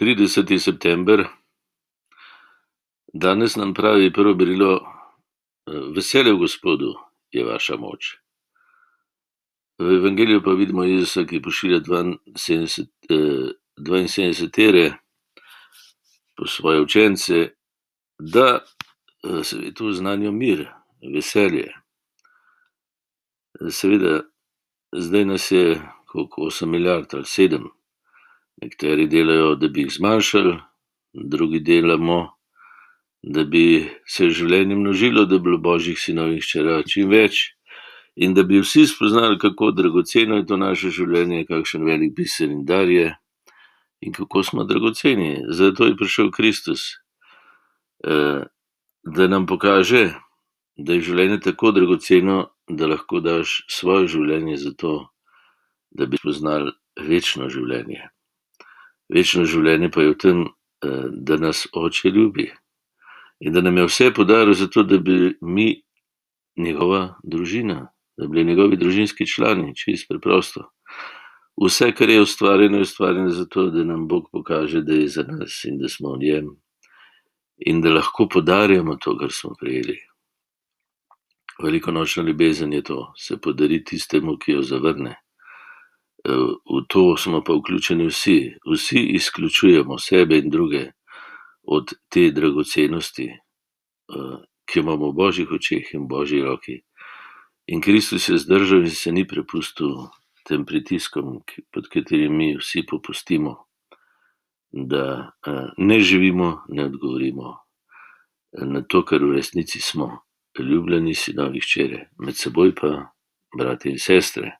30. september, danes nam pravi prvo berilo: Veselje v Gospodu je vaša moč. V evangeliju pa vidimo Jezusa, ki pošilja dvainsedemdeset, dvainsedemdesetere po svoje učence, da svetu oznanijo mir, veselje. Seveda, zdaj nas je, koliko, osem milijard ali sedem. Nekateri delajo, da bi jih zmanjšali, drugi delamo, da bi se življenje množilo, da bi bilo božjih sinov in hčerka čim več in da bi vsi spoznali, kako dragoceno je to naše življenje, kakšen velik biser in dar je in kako smo dragoceni. Zato je prišel Kristus, da nam pokaže, da je življenje tako dragoceno, da lahko daš svoje življenje za to, da bi spoznali večno življenje. Večno življenje pa je v tem, da nas Oče ljubi in da nam je vse podaril zato, da bi mi njegova družina, da bi bili njegovi družinski člani, čisto preprosto. Vse, kar je ustvarjeno, je ustvarjeno zato, da nam Bog pokaže, da je za nas in da smo v njem in da lahko podarjamo to, kar smo prejeli. Velikonočna ljubezen je to, se podariti tistemu, ki jo zavrne. V to smo pa vključeni vsi, vsi izključujemo sebe in druge od te dragocenosti, ki jo imamo v božjih očeh in božji roki. In Kristus je zdržal in se ni prepustil tem pritiskom, pod katerimi mi vsi popustimo, da, ne živimo, ne odgovorimo na to, kar v resnici smo, ljubljeni sinovi, hčere, med seboj pa bratje in sestre.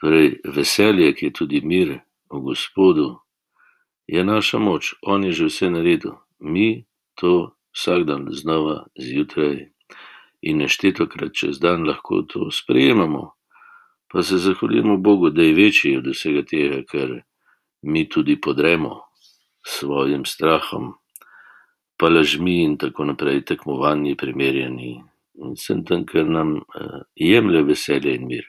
Torej veselje, ki je tudi mir v Gospodu, je naša moč. On je že vse naredil. Mi to vsak dan znova zjutraj in neštetokrat čez dan lahko to sprejemamo. Pa se zahvaljujemo Bogu, da je večji od vsega tega, kar mi tudi podremo s svojim strahom pa lažmi in tako naprej, tekmovanji, primerjanji in vsem tem, kar nam, jemlje veselje in mir.